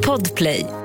Podplay.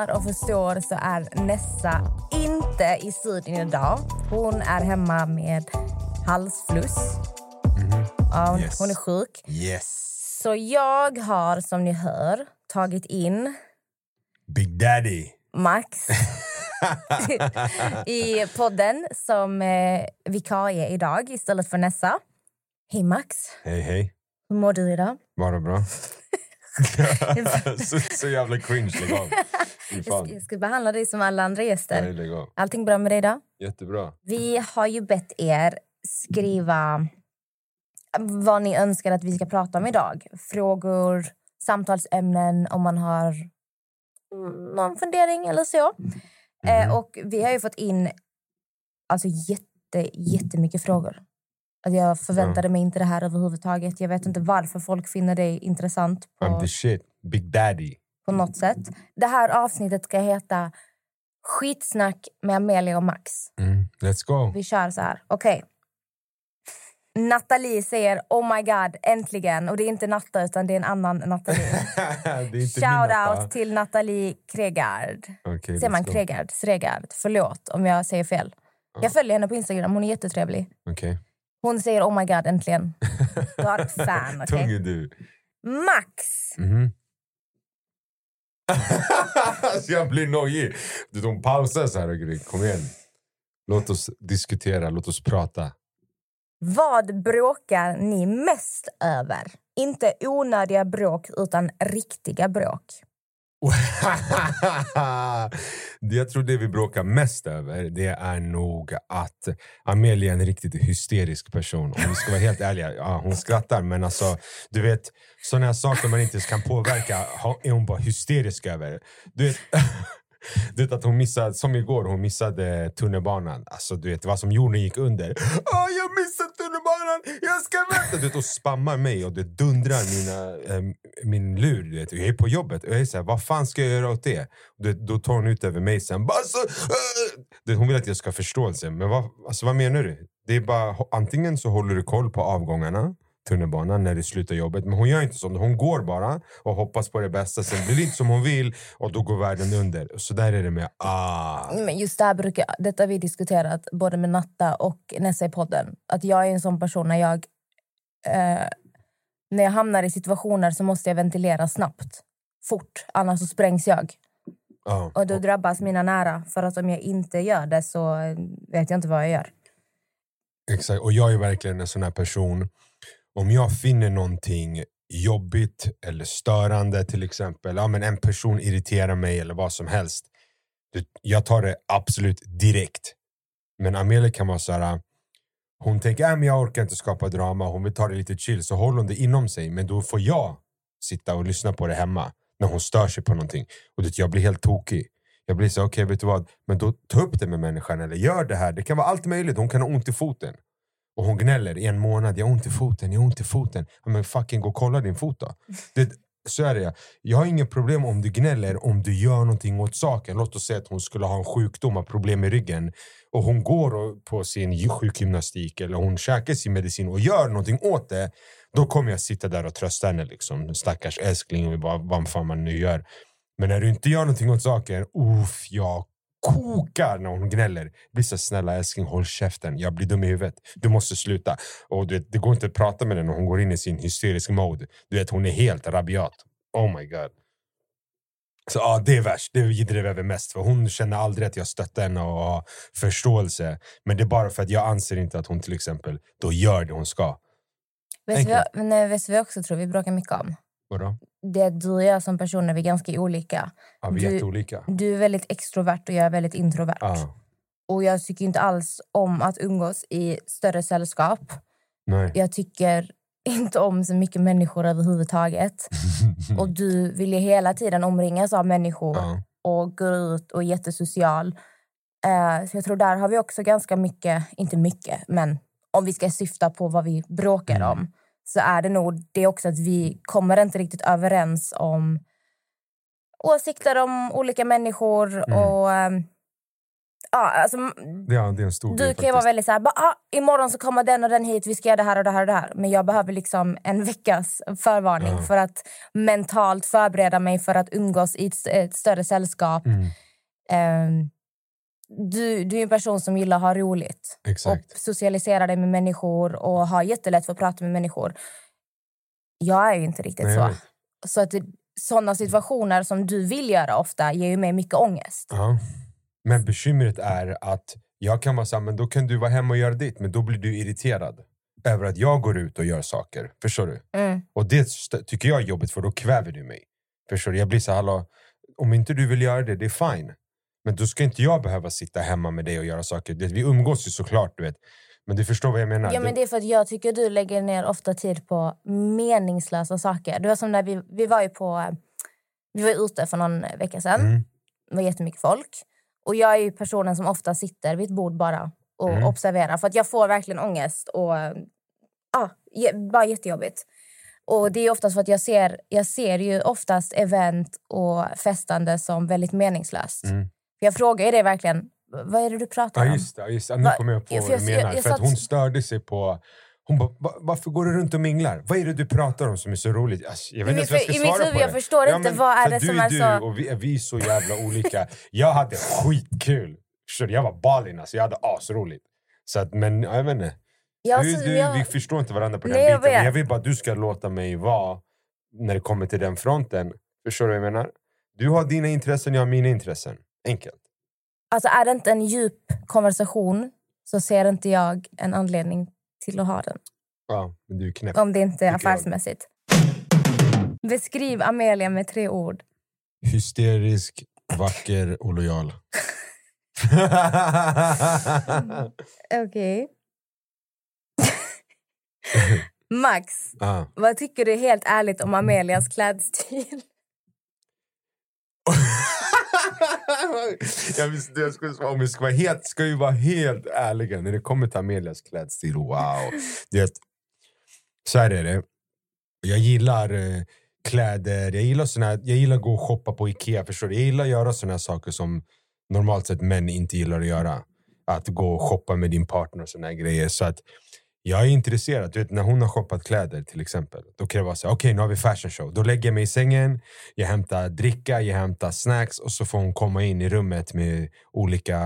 Hör och förstår så är Nessa inte i studion idag. Hon är hemma med halsfluss. Ja, hon, Yes. hon är sjuk. Yes. Så jag har, som ni hör, tagit in Big Daddy. Max i podden som eh, vikarie idag istället för Nessa. Hej Max, Hej, hej. hur mår du idag? Bara bra? Så, så jävla cringe. Lägg av. Fy Jag ska, behandla dig som alla andra gäster. Nej, av. Allting bra med dig idag? Jättebra. Vi har ju bett er skriva vad ni önskar att vi ska prata om idag. Frågor, samtalsämnen, om man har mm, någon fundering eller så. Eh, och vi har ju fått in alltså, jätte, jättemycket frågor. Jag förväntade mig inte det här överhuvudtaget. Jag vet inte varför folk finner det intressant I'm på, the shit. Big Daddy. på något sätt. Det här avsnittet ska heta Skitsnack med Amelia och Max. Mm. Let's go. Vi kör så här. Okej. Nathalie säger oh my god, äntligen. Och det är inte Natta utan det är en annan Nathalie. det är inte min Shout natta. out till Nathalie Kregard. Okej, Säger man. Kregard? Sregard? Förlåt om jag säger fel. Jag följer henne på Instagram, hon är jättetrevlig. Okej. Hon säger oh my god, äntligen. Du har ett fan, okej? Tung är du. Max! Mhm. alltså jag blir nojig. Du, De pausar så här och grejer. Kom igen. Låt oss diskutera, låt oss prata. Vad bråkar ni mest över? Inte onödiga bråk, utan riktiga bråk. Det jag tror det vi bråkar mest över det är nog att Amelia är en riktigt hysterisk person. Om vi ska vara helt ärliga. Ja, hon skrattar men alltså, du vet sådana saker man inte kan påverka är hon bara hysterisk över. Du vet, du vet att hon missade, som igår, hon missade tunnelbanan. Alltså du vet, vad som jorden gick under. Åh, jag missade tunnelbanan! Jag ska vänta! Du vet, och spammar mig och det dundrar mina, äh, min lur. Du vet. Jag är på jobbet och jag är så här, vad fan ska jag göra åt det? Du då tar hon ut över mig sen. Alltså, äh! du hon vill att jag ska ha förståelse. Men vad, alltså, vad menar du? Det är bara, antingen så håller du koll på avgångarna tunnelbanan när du slutar jobbet. Men hon gör inte så. Hon går bara och hoppas på det bästa. Sen blir det inte som hon vill och då går världen under. Så där är det med ah. Men just det här brukar, detta har vi diskuterat både med Natta och Nessa i podden. Att jag är en sån person när jag eh, när jag hamnar i situationer så måste jag ventilera snabbt. Fort, annars så sprängs jag. ah. Och då drabbas mina nära. För att om jag inte gör det så vet jag inte vad jag gör. Exakt, och jag är verkligen en sån här person. Om jag finner någonting jobbigt eller störande till exempel, ja, men en person irriterar mig eller vad som helst. Jag tar det absolut direkt. Men Amelia kan vara så här. Hon tänker äh, att jag orkar inte skapa drama, hon vill ta det lite chill. Så håller hon det inom sig, men då får jag sitta och lyssna på det hemma. När hon stör sig på någonting. Och det, jag blir helt tokig. Jag blir så okej vet du vad, men då ta upp det med människan eller gör det här. Det kan vara allt möjligt, hon kan ha ont i foten. Och hon gnäller i en månad, jag har ont i foten, jag har ont i foten. Men fucking gå och kolla din fot då. Det, så är det. Jag har inget problem om du gnäller om du gör någonting åt saken. Låt oss säga att hon skulle ha en sjukdom, har problem med ryggen. Och hon går på sin sjukgymnastik eller hon käkar sin medicin och gör någonting åt det. Då kommer jag sitta där och trösta henne. Liksom. Stackars älskling, och vad, vad fan man nu gör. Men när du inte gör någonting åt saken, uff, jag kokar när hon gnäller. Blir så snälla älskling, håll käften. Jag blir dum i huvudet. Du måste sluta. Och du vet, det går inte att prata med henne när hon går in i sin hysterisk mode. Du vet, hon är helt rabiat. Oh my god. Så ja, det är värst. Det driver över mest. För hon känner aldrig att jag stöttar henne och har förståelse. Men det är bara för att jag anser inte att hon till exempel då gör det hon ska. Vet du vad, eh, vet du vad jag också tror vi bråkar mycket om? Vadå? Det är du och jag som personer vi är ganska olika. Ja, vi är Du- jätteolika. Du är väldigt extrovert och jag är väldigt introvert. Ja. Och jag tycker inte alls om att umgås i större sällskap. Nej. Jag tycker inte om så mycket människor överhuvudtaget. Och du vill ju hela tiden omringas av människor ja. och går ut och är jättesocial. Eh, så jag tror där har vi också ganska mycket, inte mycket, men om vi ska syfta på vad vi bråkar Mm. om så är det nog det också att vi kommer inte riktigt överens om åsikter om olika människor. Mm. och ehm, ja, alltså, ja, det är en stor du kan ju vara väldigt så här, "Bara, ah, imorgon så kommer den och den hit, vi ska göra det här och det här och det här. Men jag behöver liksom en veckas förvarning Ja. för att mentalt förbereda mig för att umgås i ett, ett större sällskap. Mm, Ehm, du, du är en person som gillar att ha roligt exakt. och socialisera dig med människor och har jättelätt för att prata med människor. Jag är ju inte riktigt Nej, så. Så att sådana situationer som du vill göra ofta ger ju mig mycket ångest. Ja. Men bekymret är att jag kan vara så här, men då kan du vara hemma och göra ditt, men då blir du irriterad över att jag går ut och gör saker. Förstår du? Mm. Och det tycker jag är jobbigt för då kväver du mig. Förstår du? Jag blir så här, om inte du vill göra det, det är fine. Men då ska inte jag behöva sitta hemma med dig och göra saker. Det, vi umgås ju såklart, du vet. Men du förstår vad jag menar? Ja, men det är för att jag tycker du lägger ner ofta tid på meningslösa saker. Det var som när vi, vi var ju på... Vi var ute för någon vecka sedan. Mm. Det var jättemycket folk. Och jag är ju personen som ofta sitter vid ett bord bara och Mm. observerar. För att jag får verkligen ångest. Och, ja, bara jättejobbigt. Och det är oftast för att jag ser, jag ser ju oftast event och festande som väldigt meningslöst. Mm. Jag frågar ju det verkligen. Vad är det du pratar Ja om? just det, ja, just det. nu Va- kommer jag på Ja, vad du jag- jag- menar. jag för att hon störde sig på... Hon bara, "Va- varför går du runt och minglar? Vad är det du pratar om som är så roligt? Alltså, jag vet inte ens vad jag ska svara på jag det. förstår inte, men vad är det du som är är du så- och vi, vi är så jävla olika. Jag hade skitkul. Jag var balin alltså. Jag hade asroligt. Så att, men ja, jag vet inte. Ja, Du, du, jag- Vi förstår inte varandra på den Nej, jag biten. Men vet. jag vill bara att du ska låta mig vara när det kommer till den fronten. Förstår du vad jag menar? Du har dina intressen, jag har mina intressen. Enkelt. Alltså är det inte en djup konversation så ser inte jag en anledning till att ha den. Ja, men du är knäpp. Om det inte är affärsmässigt. Beskriv Amelia med tre ord. Hysterisk, vacker och lojal. Okej. Max, ah. vad tycker du helt ärligt om Amelias klädstil? jag visste jag skulle svara, om jag ska vara helt, ska ju vara helt ärliga när det kommer till Amelias klädstil. Wow. Det, så här är det. Jag gillar eh, kläder, jag gillar, såna, här- jag gillar att gå och shoppa på Ikea. Förstår du? Jag gillar att göra såna här saker som normalt sett män inte gillar att göra. Att gå och shoppa med din partner och såna här grejer. Så att jag är intresserad. Du vet, när hon har shoppat kläder till exempel. Då kan det vara så här, okej nu har vi fashion show. Då lägger jag mig i sängen, jag hämtar dricka, jag hämtar snacks och så får hon komma in i rummet med olika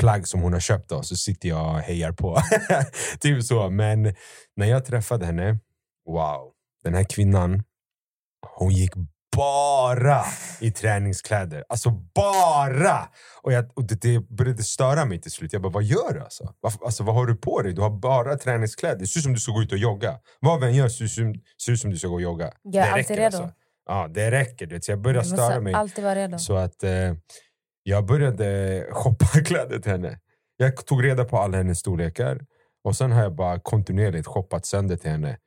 plagg som hon har köpt. Då, så sitter jag och hejar på. typ så. Men när jag träffade henne, wow. Den här kvinnan, hon gick bara i träningskläder. Alltså bara! Och, jag, och det, det började störa mig till slut. Jag bara, vad gör du alltså? Vad, alltså? Vad har du på dig? Du har bara träningskläder. Det ser ut som du ska gå ut och jogga. Vad vi än gör ser ut som, du ska gå och jogga. Jag är det alltid redo. Alltså. Ja, det räcker. Du vet. Så jag började störa mig. alltid vara redo. Så att eh, jag började shoppa kläder till henne. Jag tog reda på alla hennes storlekar. Och sen har jag bara kontinuerligt shoppat sönder till henne.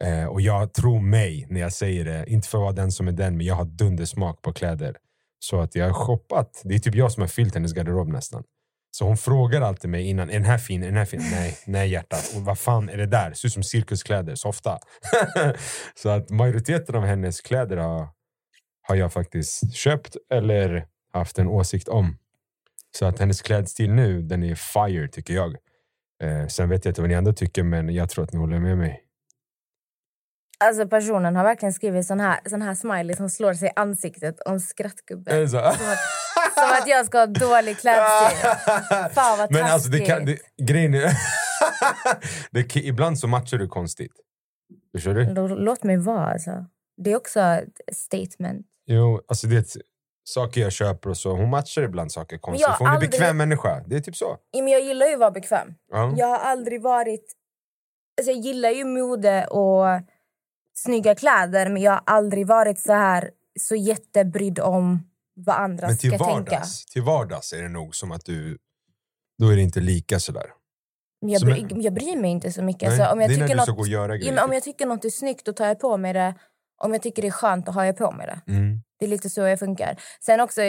Eh, och jag tror mig när jag säger det. Inte för att vara den som är den, men jag har dundersmak på kläder. Så att jag har shoppat. Det är typ jag som har fyllt hennes garderob nästan. Så hon frågar alltid mig innan, är den här fin? Är den här fin? Nej, nej hjärtat. Och vad fan är det där? Ser ut som cirkuskläder, softa. så att majoriteten av hennes kläder har, har jag faktiskt köpt eller haft en åsikt om. Så att hennes klädstil nu, den är fire tycker jag. Eh, sen vet jag inte vad ni andra tycker, men jag tror att ni håller med mig. Alltså personen har verkligen skrivit sån här, sån här smiley som slår sig i ansiktet och en skrattgubbe. Är det så? Som att, som att jag ska ha dålig klädstil. Fan vad Men alltså det kan, det, taskigt. grejen är, det, ibland så matchar du konstigt. Förstår du? Lå- Låt mig vara alltså. Det är också ett statement. Jo, alltså det är ett, saker jag köper och så. Hon matchar ibland saker konstigt. hon är aldrig- bekväm människa. Det är typ så. Ja, men jag gillar ju att vara bekväm. Ja. Jag har aldrig varit... Alltså jag gillar ju mode och snygga kläder men jag har aldrig varit så här så jättebrydd om vad andra Men till ska tänka. vardags, till vardags är det nog som att du då är det inte lika sådär. Jag, Så bry, men- jag bryr mig inte så mycket. Nej, Alltså, om jag det är när tycker du något, göra ja, grejer. om jag tycker något är snyggt då tar jag på mig det. Om jag tycker det är skönt då har jag på mig det. mm. Det är lite så jag funkar. Sen också,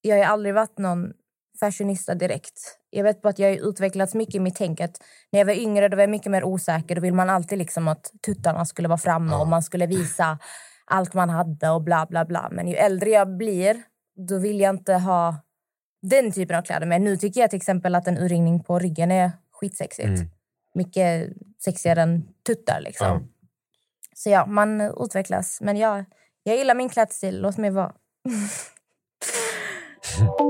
jag har aldrig varit någon fashionista direkt. Jag vet bara att jag har utvecklats mycket i mitt tänk. Att när jag var yngre då var jag mycket mer osäker. Då vill man alltid liksom att tuttarna skulle vara framme och man skulle visa allt man hade och bla bla bla. Men ju äldre jag blir, då vill jag inte ha den typen av kläder. Men nu tycker jag till exempel att en urringning på ryggen är skitsexigt. Mm. Mycket sexigare än tuttar liksom. Ja. Så ja, man utvecklas. Men jag, jag gillar min klädstil. Låt mig vara.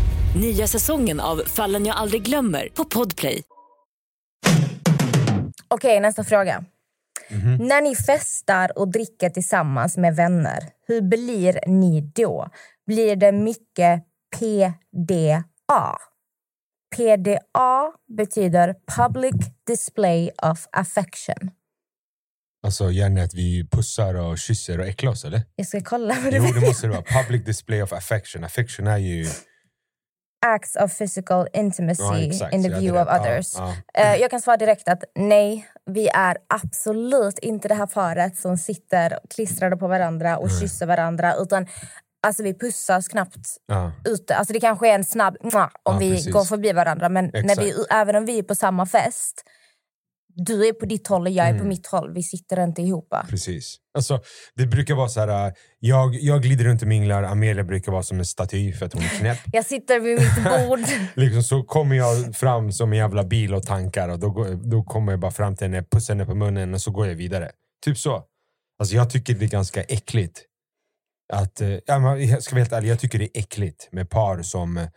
Nya säsongen av Fallen jag aldrig glömmer på Podplay. Okej, nästa fråga. Mhm. När ni festar och dricker tillsammans med vänner, hur blir ni då? Blir det mycket PDA? PDA betyder Public Display of Affection. Alltså gärna att vi pussar och kysser och äcklar oss eller? Jag ska kolla vad det Jo det måste det vara. Public display of affection. Affection är ju... Acts of physical intimacy Ja, in the view of others. ja. Eh, jag kan svara direkt att nej, vi är absolut inte det här paret som sitter klistrade på varandra och kysser varandra. Utan alltså, vi pussas knappt Ja. ute. Alltså, det kanske är en snabb om vi precis. går förbi varandra. Men när vi, även om vi är på samma fest, du är på ditt håll och jag är på Mm. mitt håll. Vi sitter inte ihop. Precis. Alltså, det brukar vara så här, äh, jag, jag glider runt och minglar, Amelia brukar vara som en staty för att hon är knäpp. Jag sitter vid mitt bord. liksom, så kommer jag fram som en jävla bil och tankar och då, går, då kommer jag bara fram till henne, pussar henne på munnen och så går jag vidare. Typ så. Alltså, jag tycker det är ganska äckligt. Att, men jag ska vara helt ärlig, jag tycker det är äckligt med par som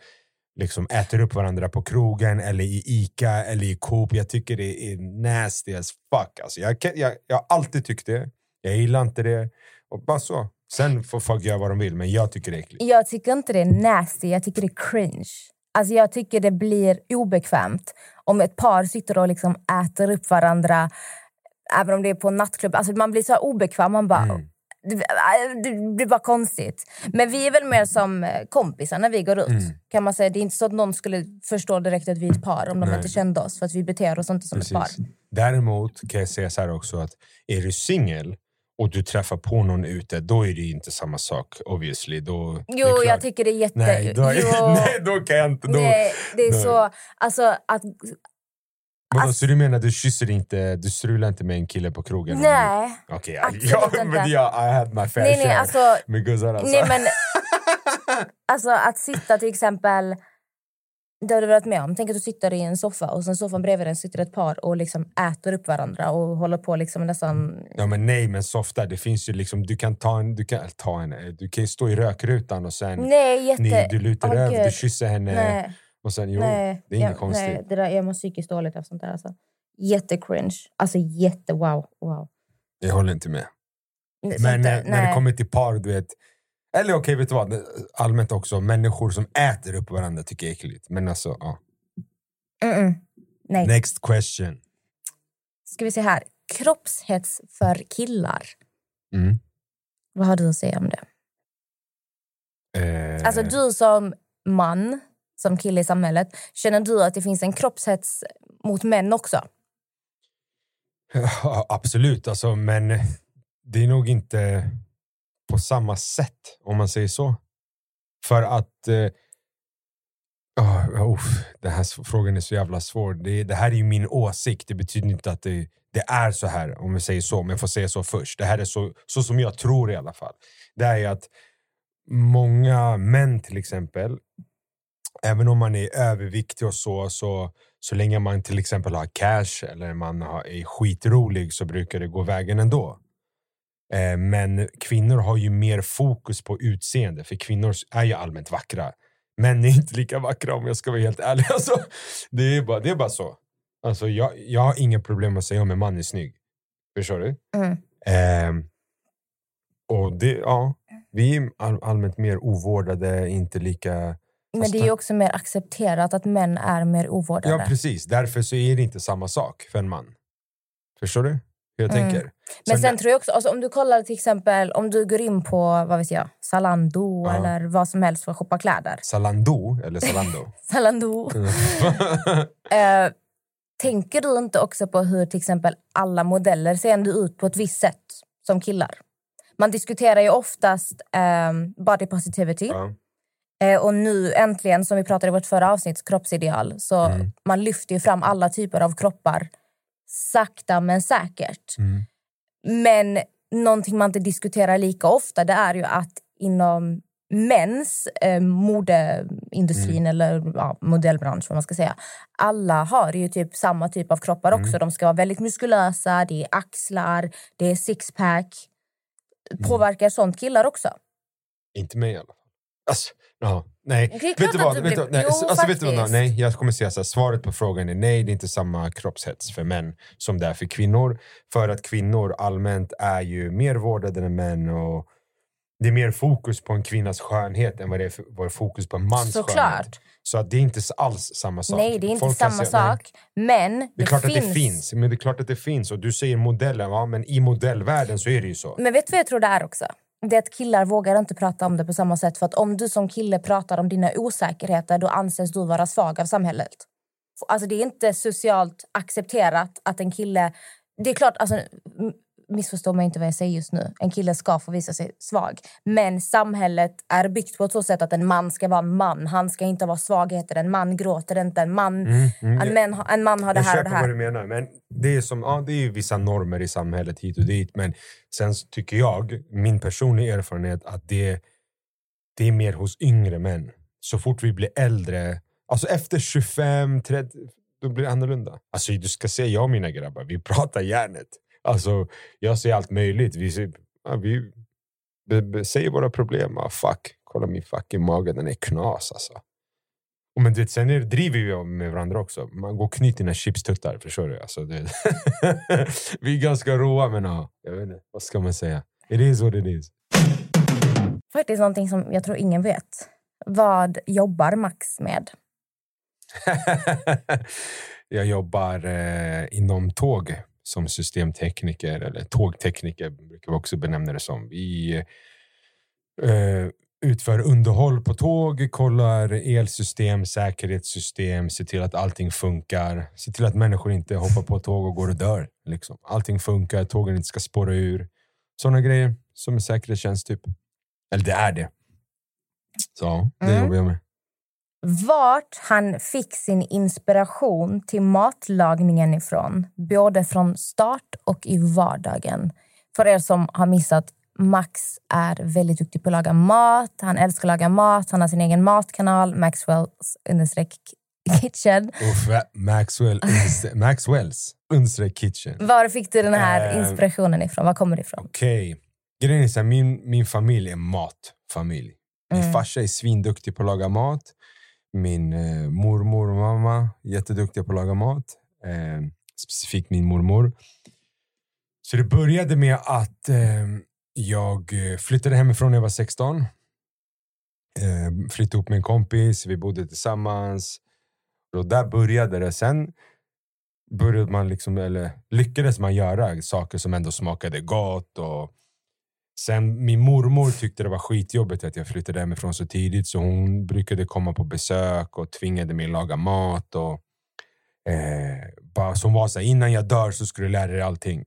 liksom äter upp varandra på krogen eller i Ica eller i Coop. Jag tycker det är nasty as fuck. Alltså, jag, jag, jag har alltid tyckt det. Jag gillar inte det. Och bara så. Sen får folk göra vad de vill, men jag tycker det är äckligt. Jag tycker inte det är nasty, jag tycker det är cringe. Alltså jag tycker det blir obekvämt om ett par sitter och liksom äter upp varandra, även om det är på en nattklubb. Alltså man blir så obekväm, man bara... Mm. Det, det blir bara konstigt. Men vi är väl mer som eh, kompisar när vi går ut. Mm. Kan man säga. Det är inte så att någon skulle förstå direkt att vi är ett par om de Nej. inte kände oss. För att vi beter oss inte som ett par. Precis. Däremot kan jag säga så här också att är du singel och du träffar på någon ute, då är det inte samma sak obviously. Då, det är Jo, klart. jag tycker det är jätte... Nej, då, jo, nej, då kan jag inte. Då, nej, det är då- så... Alltså att... Vadå, alltså- så du menar du kysser inte, du strular inte med en kille på krogen? Nej. Okej, ja, absolut ja, inte. men ja, I had my fair Nej, nej, share alltså... med guzzar alltså. Nej, men, alltså att sitta till exempel... Det har du varit med om. Tänk att du sitter i en soffa och sen soffan bredvid den sitter ett par och liksom äter upp varandra och håller på liksom nästan... Ja, men nej, men softa, det finns ju liksom, du kan ta en, du kan, ta henne, du kan stå i rökrutan och sen Nej, jätte... ni, du lutar Åh, över, du kysser henne Nej, och sen jo, nej, det är inget jag, konstigt. Nej, det där, jag mår psykiskt dåligt av sånt där. Alltså. Jättecringe. Alltså jätte wow. wow. Jag håller inte med. Nej, Men sånt där, eh, när det kommer till par, du vet, eller okej, vet du vad, allmänt också, människor som äter upp varandra tycker jag är äckligt. Men alltså, ja. Mm-mm. Nej. Next question. Ska vi se här. Kroppshets för killar. Mm. Vad har du att säga om det? Eh, Alltså du som man, som kille i samhället, känner du att det finns en kroppshets mot män också? Ja, absolut, alltså, men det är nog inte på samma sätt om man säger så. För att... Eh, oh, den här frågan är så jävla svår. Det, det här är ju min åsikt. Det betyder inte att det, det är så här, om vi säger så. Men jag får säga så först. Det här är så, så som jag tror i alla fall. Det är att många män till exempel, även om man är överviktig och så, så så länge man till exempel har cash eller man har, är skitrolig så brukar det gå vägen ändå. Eh, men kvinnor har ju mer fokus på utseende, för kvinnor är ju allmänt vackra. Män är inte lika vackra om jag ska vara helt ärlig. Alltså, det, är bara, det är bara så. Alltså, jag, jag har inga problem att säga om en man är snygg. Förstår du? Mm. Ehm, och det, ja, vi är all, allmänt mer ovårdade, inte lika... Men det är ju också mer accepterat att män är mer ovårdade. Ja, precis. Därför så är det inte samma sak för en man. Förstår du hur jag Mm. tänker? Men sen när- tror jag också, alltså, om du kollar till exempel om du går in på vad vet jag, Zalando Ja. eller vad som helst för att shoppa kläder. Zalando, eller Zalando? Zalando. Eh, tänker du inte också på hur till exempel alla modeller ser ändå ut på ett visst sätt som killar? Man diskuterar ju oftast ehm, body positivity. ja. Eh, och nu äntligen, som vi pratade i vårt förra avsnitt, kroppsideal. Så Mm. man lyfter ju fram alla typer av kroppar sakta men säkert. Mm. Men någonting man inte diskuterar lika ofta det är ju att inom mäns eh, modeindustrin Mm. eller ja, modellbransch, vad man ska säga. Alla har ju typ samma typ av kroppar Mm. också. De ska vara väldigt muskulösa, det är axlar, det är sixpack. Mm. Påverkar sånt killar också? Inte mig i alla fall. Alltså, ja, nej. Det är klart Vet du vad? Vet du, nej. Jo, alltså, vet du vad? Nej, jag kommer säga så här, svaret på frågan är nej, det är inte samma kroppshets för män som det är för kvinnor. För att kvinnor allmänt är ju mer vårdade än män och det är mer fokus på en kvinnas skönhet än vad det är för, vad är fokus på en mans skönhet. Såklart. Så att det är inte alls samma sak. Nej, det är inte Folk samma säga- nej. sak. Men det, Det är klart finns... att det finns. Men det är klart att det finns. Och du säger modellen, ja, men i modellvärlden så är det ju så. Men vet du vad jag tror det är också? Det är att killar vågar inte prata om det på samma sätt. För att om du som kille pratar om dina osäkerheter då anses du vara svag av samhället. Alltså det är inte socialt accepterat att en kille... Det är klart, alltså, missförstå mig inte vad jag säger just nu. En kille ska få visa sig svag. Men samhället är byggt på ett så sätt att en man ska vara en man. Han ska inte vara svagheter. En man gråter inte. En man, Mm, mm, en, man, en man har det jag här och köper det vad här. du menar. Men det är, som, ja, det är vissa normer i samhället hit och dit. Men sen tycker jag, min personliga erfarenhet, att det, det är mer hos yngre män. Så fort vi blir äldre, alltså efter 25, 30, då blir det annorlunda. Alltså du ska se, jag och mina grabbar, vi pratar järnet. Alltså, jag säger allt möjligt. Vi, säger- ja, vi be, be, säger våra problem. Ah, fuck, kolla min fucking mage, den är knas alltså. Och Men du vet, sen är, det- driver vi med varandra också. Man går och knyter dina chipstuttar, förstår du? Alltså, det, vi är ganska råa, men ja, jag vet inte, vad ska man säga? It is what it is. Faktiskt någonting som jag tror ingen vet. Vad jobbar Max med? jag jobbar eh, inom tåg som systemtekniker, eller tågtekniker brukar vi också benämna det som. Vi eh, utför underhåll på tåg, kollar elsystem, säkerhetssystem, ser till att allting funkar, ser till att människor inte hoppar på tåg och går och dör. Liksom. Allting funkar, tågen inte ska spåra ur. Sådana grejer som en säkerhetstjänst typ. Eller det är det. Så det Mm. jobbar jag med. Vart han fick sin inspiration till matlagningen ifrån. Både från start och i vardagen. För er som har missat, Max är väldigt duktig på att laga mat. Han älskar att laga mat. Han har sin egen matkanal, Maxwells understreck kitchen. Uff, Maxwell, Maxwells understreck kitchen. Var fick du den här Eh, inspirationen ifrån? Var kommer det ifrån? Okej. Grejen är så här, min, min familj är matfamilj. Min Mm. farsa är svinduktig på att laga mat. Min eh, mormor och mamma jätteduktiga på att laga mat. Eh, specifikt min mormor. Så det började med att eh, jag flyttade hemifrån när jag var 16. Eh, flyttade ihop med en kompis, vi bodde tillsammans. Och där började det. Sen började man liksom, eller lyckades man göra saker som ändå smakade gott. Och sen min mormor tyckte det var skitjobbigt att jag flyttade hemifrån så tidigt så hon brukade komma på besök och tvingade mig att laga mat. Och, eh, bara, som var så här, innan jag dör så ska du lära dig allting.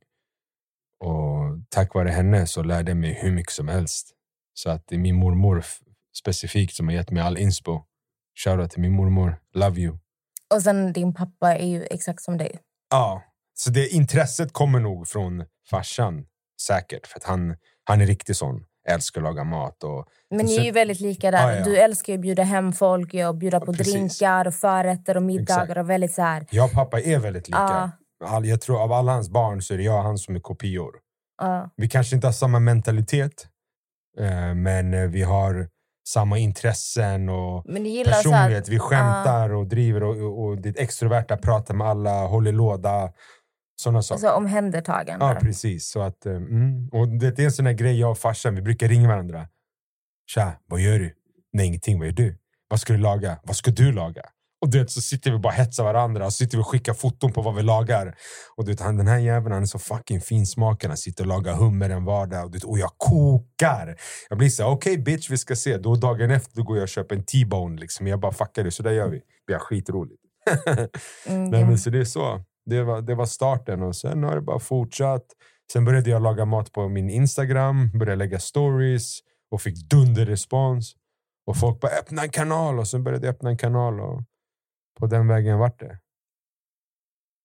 Och tack vare henne så lärde jag mig hur mycket som helst. Så att det är min mormor specifikt som har gett mig all inspo. Shoutout till min mormor. Love you. Och sen din pappa är ju exakt som dig. Ja, så det intresset kommer nog från farsan säkert. För att han, han är riktigt sån. Älskar att laga mat. Och, Men ni är ju väldigt lika där. Ja, ja. Du älskar att bjuda hem folk och bjuda på precis. drinkar och förrätter och middagar. Exakt. och väldigt så här... jag och pappa är väldigt lika. All, jag tror av alla hans barn så är det jag och han som är kopior. ja. Vi kanske inte har samma mentalitet. Eh, men eh, vi har samma intressen och personlighet. att, Vi skämtar och driver och, och, och det extroverta, pratar med alla, håller låda. Sådana saker. alltså, omhändertagande. Ja, precis. Så att, eh, mm. Och det är en sån här grej jag och farsan, vi brukar ringa varandra. Tja, vad gör du? Nej, ingenting. Vad gör du? Vad ska du laga? Vad ska du laga? Och du vet, så sitter vi bara hetsar varandra och sitter vi och skickar foton på vad vi lagar. Och du vet, han, den här jäveln han är så fucking finsmakande. Han sitter och lagar hummer en vardag och, du vet, och jag kokar. Jag blir så här, okej bitch vi ska se. Då dagen efter då går jag och köper en T-bone. Liksom. Jag bara fuckar det, så där gör vi. Det är skitroligt. Mm, Nej, men så det är så. Det var, det var starten och sen har det bara fortsatt. Sen började jag laga mat på min Instagram, började lägga stories och fick dunderrespons. Och folk bara öppna en kanal och sen började jag öppna en kanal och på den vägen vart det.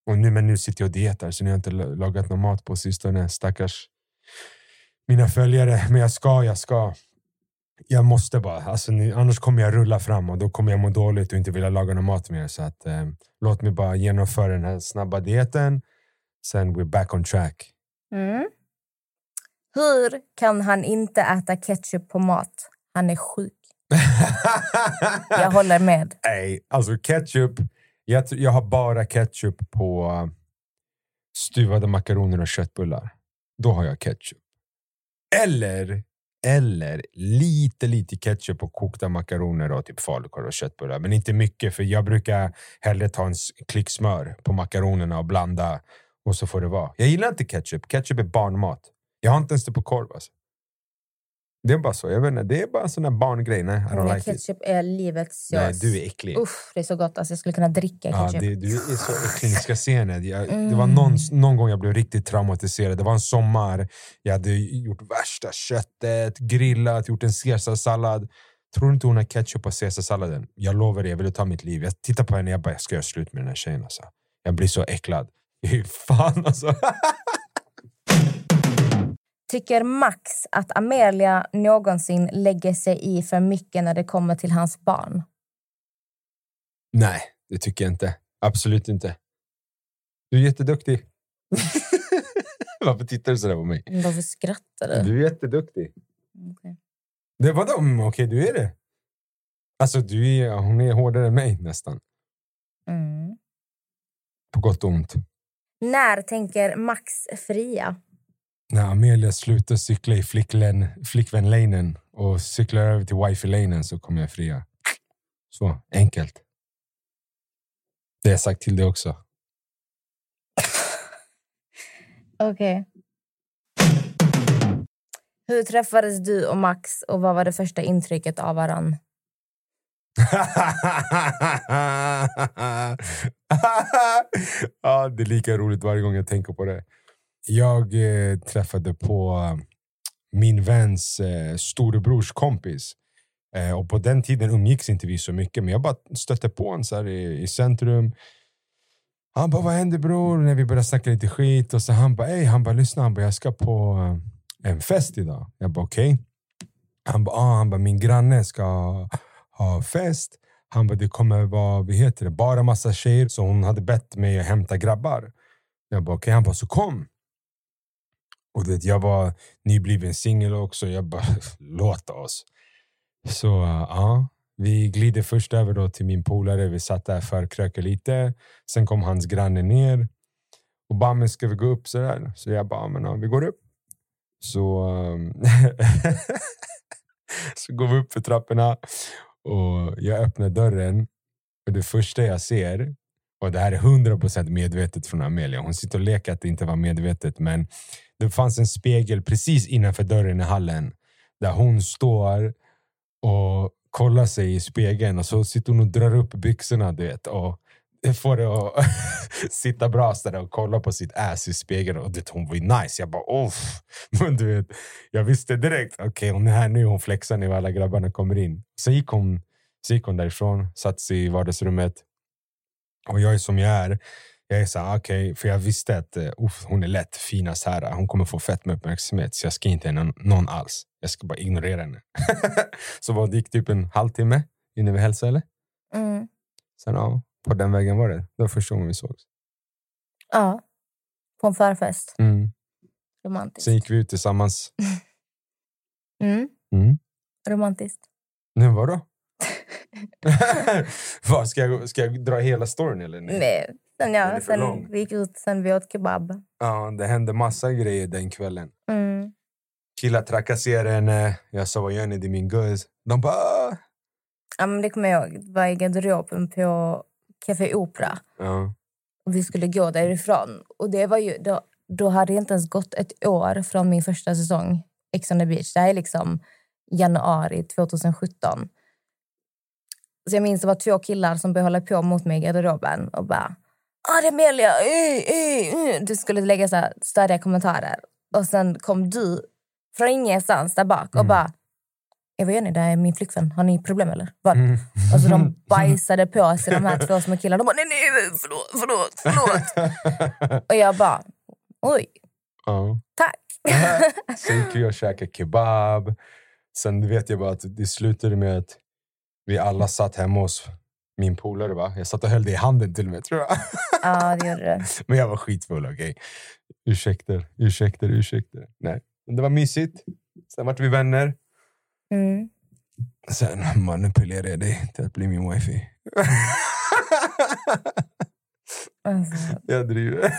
Och nu, men nu sitter jag och dietar så nu har jag inte lagat någon mat på sistone. Stackars mina följare. Men jag ska, jag ska. Jag måste bara. Alltså, nu, annars kommer jag rulla fram och då kommer jag må dåligt och inte vilja laga någon mat mer. Så att, eh, låt mig bara genomföra den här snabba dieten. Sen we're back on track. Mm. Hur kan han inte äta ketchup på mat? Han är sjuk. Jag håller med. Nej, alltså ketchup. Jag, jag har bara ketchup på stuvade makaroner och köttbullar. Då har jag ketchup. Eller, eller lite, lite ketchup och kokta makaroner och typ falukorv och köttbullar. Men inte mycket, för jag brukar hellre ta en klick smör på makaronerna och blanda. Och så får det vara. Jag gillar inte ketchup. Ketchup är barnmat. Jag har inte ens det på korv. Alltså. Det är bara så. Jag vet inte, det är bara en sån där barngrej. Nej, I don't Nej, like it. ketchup är livets sås. Nej, du är äcklig. Uff, det är så gott. Alltså, jag skulle kunna dricka Ja, ketchup. det, du är så äcklig. Ni ska se henne. Jag, Det var Mm. någon, någon gång jag blev riktigt traumatiserad. Det var en sommar. Jag hade gjort värsta köttet, grillat, gjort en caesarsallad. Tror du inte hon har ketchup på caesarsalladen? Jag lovar dig, jag ville ta mitt liv. Jag tittar på henne och jag bara, jag ska göra slut med den här tjejen. Alltså. Jag blir så äcklad. Fy Fan alltså. Tycker Max att Amelia någonsin lägger sig i för mycket när det kommer till hans barn? Nej, det tycker jag inte. Absolut inte. Du är jätteduktig. Varför tittar du sådär på mig? Varför skrattar du? Du är jätteduktig. Okej. Det var de. Okej, du är det. Alltså, du är, hon är hårdare än mig nästan. Mm. På gott och ont. När tänker Max fria? När Amelia slutar cykla i flickvän, flickvän-lanen och cyklar över till wifi-lanen så kommer jag fria. Så enkelt. Det har jag sagt till dig också. Okej. Hur träffades du och Max och vad var det första intrycket av varann? ja, det är lika roligt varje gång jag tänker på det. Jag eh, träffade på um, min väns eh, storebrors kompis. Eh, och på den tiden umgicks inte vi så mycket, men jag bara stötte på honom så här i, i centrum. Han bara, vad händer bror? När vi började snacka lite skit. Och så han bara, ey, han bara, lyssna, han bara, jag ska på um, en fest idag. Jag bara, okej. Han bara, ah, han bara, min granne ska ha fest. Han bara, det kommer vara, vad heter det, bara massa tjejer. Så hon hade bett mig att hämta grabbar. Jag bara, okej. Han bara, så kom. Och det, jag var nybliven singel också. Jag bara, låt oss. Så uh, ja, vi glider först över då till min polare. Vi satt där förkrökade lite. Sen kom hans granne ner. Och bara, men ska vi gå upp sådär? Så jag bara, men ja, vi går upp. Så, ehm, så går vi upp för trapporna. Och jag öppnar dörren. Och det första jag ser, och det här är 100% medvetet från Amelia. Hon sitter och leker att det inte var medvetet. Men det fanns en spegel precis innanför dörren i hallen. Där hon står och kollar sig i spegeln och så sitter hon och drar upp byxorna du vet, och får det att sitta bra där och kolla på sitt ass i spegeln. Och det, hon var ju nice. Jag bara Off. Men du vet, jag visste direkt, okej hon är här nu, hon flexar nu. alla grabbarna kommer in. Så gick hon, så gick hon därifrån, satt sig i vardagsrummet. Och jag är som jag är. Jag är så här, okej, för jag visste att uh, hon är lätt, finast här. Hon kommer få fett med uppmärksamhet. Så jag ska inte henne någon alls. Jag ska bara ignorera henne. så vad, det gick typ en halvtimme innan vi hälsade. Eller? Mm. Sen ja, på den vägen var det. Det var första gången vi sågs. Ja. På en förfest. Mm. Romantiskt. Sen gick vi ut tillsammans. Mm. Mm. Romantiskt. Nu vadå? Vad, ska, jag, ska jag dra hela storyn eller? Nej. Nej. Sen, ja, sen lång. vi gick ut, sen vi åt kebab. Ja, det hände massa grejer den kvällen. Mm. Killar trakasserade henne. Jag sa vad gör ni? Det är min guzz. De bara... "Ah." Ja, men det kommer jag ihåg. Det var i garderoben på Café Opera. Ja. Och vi skulle gå därifrån. Och det var ju, då, då hade det inte ens gått ett år från min första säsong Ex on the beach. Det här är liksom januari 2017. Så jag minns det var två killar som började hålla på mot mig i garderoben och bara ah, det är Amelia, eh, eh, eh." Du skulle lägga så här stödiga kommentarer. Och sen kom du från ingenstans där bak och Mm. bara "Eh, vad gör ni? Det är min flickvän. Har ni problem eller? Vad? Mm. Och så de bajsade på sig de här två små killarna. De bara nej, nej, förlåt, förlåt, förlåt. Och jag bara oj, ja. tack. Sen gick vi och käkade kebab. Sen vet jag bara att det slutade med att vi alla satt hemma hos min polare. Va? Jag satt och höll det i handen till och med, tror jag. ja, det gjorde det. Men jag var skitfull, okej? Ursäkter, ursäkter, ursäkter. Nej. Men det var mysigt. Sen vart vi vänner. Mm. Sen manipulerade jag dig till att bli min wifi. Alltså, jag driver.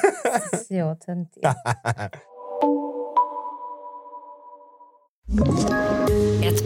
så töntigt.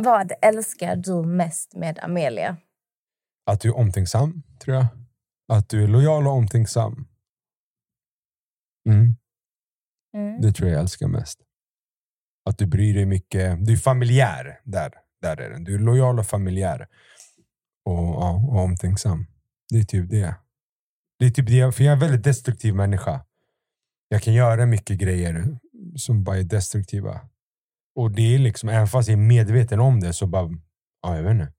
Vad älskar du mest med Amelia? Att du är omtänksam, tror jag. Att du är lojal och omtänksam. Mm, Mm. det tror jag jag älskar mest. Att du bryr dig mycket. Du är familjär. Där, där är den. Du är lojal och familjär. Och, ja, och omtänksam. Det är typ det. Det är typ det. För jag är en väldigt destruktiv människa. Jag kan göra mycket grejer som bara är destruktiva. Och det är liksom, även fast jag är medveten om det så bara, ja jag vet inte.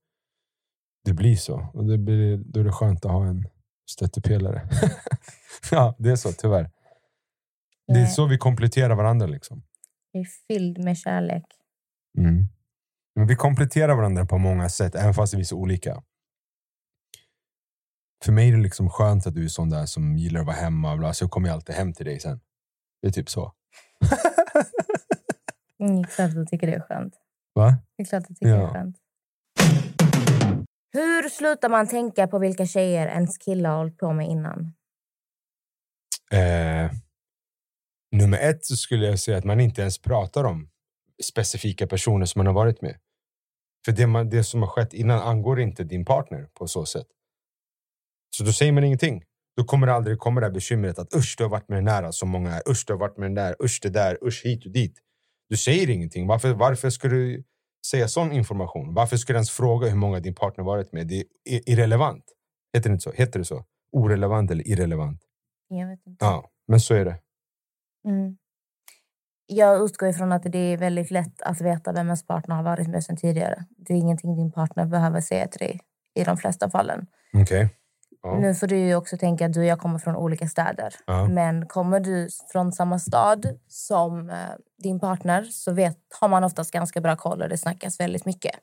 Det blir så. Och det blir, då är det skönt att ha en stöttepelare. ja, det är så tyvärr. Det är så vi kompletterar varandra. liksom. Jag är fylld med kärlek. Mm. Men vi kompletterar varandra på många sätt, även fast vi är så olika. För mig är det liksom skönt att du är sån där som gillar att vara hemma. Bla, så jag kommer jag alltid hem till dig sen. Det är typ så. Mm, klart att du tycker det är skönt. Va? Det är klart att du tycker det Ja. är skönt. Hur slutar man tänka på vilka tjejer ens killar har hållit på med innan? Eh, nummer ett så skulle jag säga att man inte ens pratar om specifika personer som man har varit med. För det, man, det som har skett innan angår inte din partner på så sätt. Så då säger man ingenting. Då kommer det aldrig komma det här bekymret att usch, du har varit med den där som många är. Usch, du har varit med den där. Usch, det där. Usch, hit och dit. Du säger ingenting. Varför, varför ska du säga sån information? Varför ska du ens fråga hur många din partner varit med? Det är irrelevant. Heter det inte så? Heter det så? Orelevant eller irrelevant? Jag vet inte. Ja, men så är det. Mm. Jag utgår ifrån att det är väldigt lätt att veta vem ens partner har varit med sen tidigare. Det är ingenting din partner behöver säga till dig i de flesta fallen. Okej. Ja. Nu får du ju också tänka att du och jag kommer från olika städer. Ja. Men kommer du från samma stad som eh, din partner så vet, har man oftast ganska bra koll och det snackas väldigt mycket.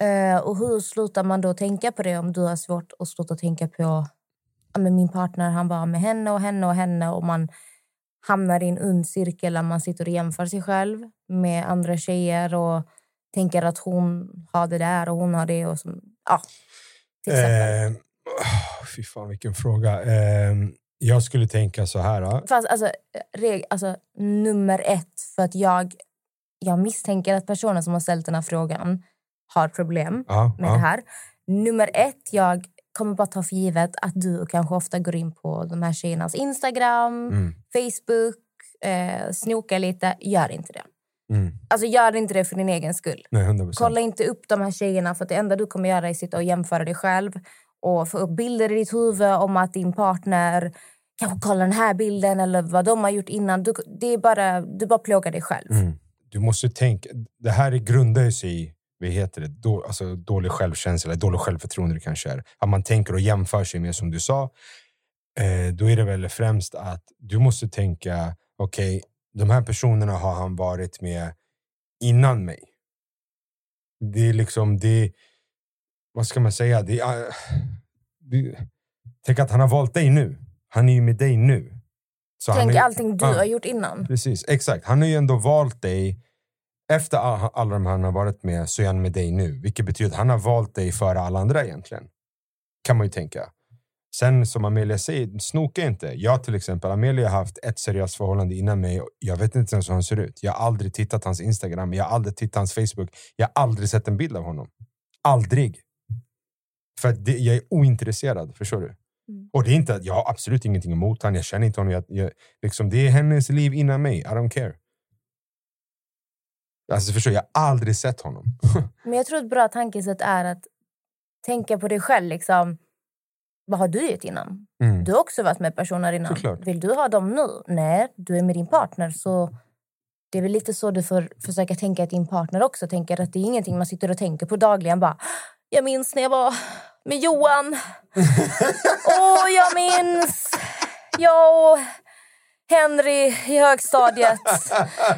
Eh, och hur slutar man då tänka på det om du har svårt att sluta tänka på men min partner han var med henne och henne och henne och man hamnar i en ond cirkel där man sitter och jämför sig själv med andra tjejer och tänker att hon har det där och hon har det. Och som, ja, till exempel. Eh, åh, fy fan vilken fråga. Eh, jag skulle tänka så här. ah. Fast alltså, reg, alltså, nummer ett, för att jag, jag misstänker att personen som har ställt den här frågan har problem Ja, med ja. det här. Nummer ett, jag kommer bara ta för givet att du kanske ofta går in på de här tjejernas Instagram, Mm, Facebook, eh, snokar lite. Gör inte det. Mm. Alltså gör inte det för din egen skull. Nej, 100%. Kolla inte upp de här tjejerna för att det enda du kommer göra är att sitta och jämföra dig själv och få upp bilder i ditt huvud om att din partner kanske kollar den här bilden eller vad de har gjort innan. Du, det är bara, du bara plågar dig själv. Mm. Du måste tänka, det här grundar sig i vad heter det, då, alltså, dålig självkänsla, eller dålig självförtroende kanske är. Att man tänker och jämför sig med, som du sa. Eh, då är det väl främst att du måste tänka, okej, de här personerna har han varit med innan mig. Det är liksom, det, vad ska man säga? Det, är, eh, det, tänk att han har valt dig nu. Han är ju med dig nu. Så han Tänk är- allting du Ja. har gjort innan. Precis, exakt. Han har ju ändå valt dig. Efter a- alla de han har varit med så är han med dig nu. Vilket betyder att han har valt dig före alla andra egentligen. Kan man ju tänka. Sen som Amelia säger, snoka inte. Jag till exempel, Amelia har haft ett seriöst förhållande innan mig. Jag vet inte ens hur han ser ut. Jag har aldrig tittat hans Instagram, jag har aldrig tittat hans Facebook. Jag har aldrig sett en bild av honom. Aldrig. För att det, jag är ointresserad, förstår du? Och det är inte att jag har absolut ingenting emot honom, jag känner inte honom. Jag, jag, liksom, det är hennes liv innan mig, I don't care. Alltså förstår jag har aldrig sett honom. Men jag tror ett bra tankesätt är att tänka på dig själv. Liksom, vad har du gjort innan? Mm. Du har också varit med personer innan. Såklart. Vill du ha dem nu? Nej, du är med din partner. Så det är väl lite så du får försöka tänka att din partner också tänker. Att det är ingenting man sitter och tänker på dagligen. Bara, jag minns när jag var med Johan. Åh, jag minns. Jag och Henry i högstadiet.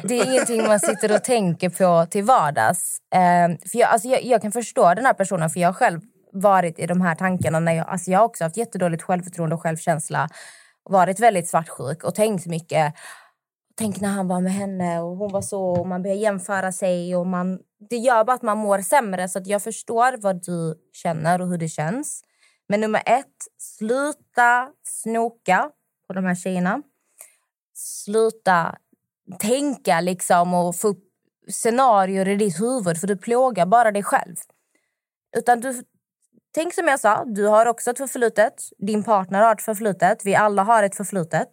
Det är ingenting man sitter och tänker på till vardags. Eh, för jag, alltså jag, jag kan förstå den här personen, för jag själv varit i de här tankarna. När jag, alltså jag har också haft jättedåligt självförtroende och självkänsla. Varit väldigt svartsjuk och tänkt mycket. Tänk när han var med henne och hon var så och man börjar jämföra sig. Och man, det gör bara att man mår sämre. Så att jag förstår vad du känner och hur det känns. Men nummer ett, sluta snoka på de här tjejerna. Sluta tänka liksom och få upp scenarier i ditt huvud för du plågar bara dig själv. Utan du, tänk som jag sa, du har också ett förflutet. Din partner har ett förflutet. Vi alla har ett förflutet.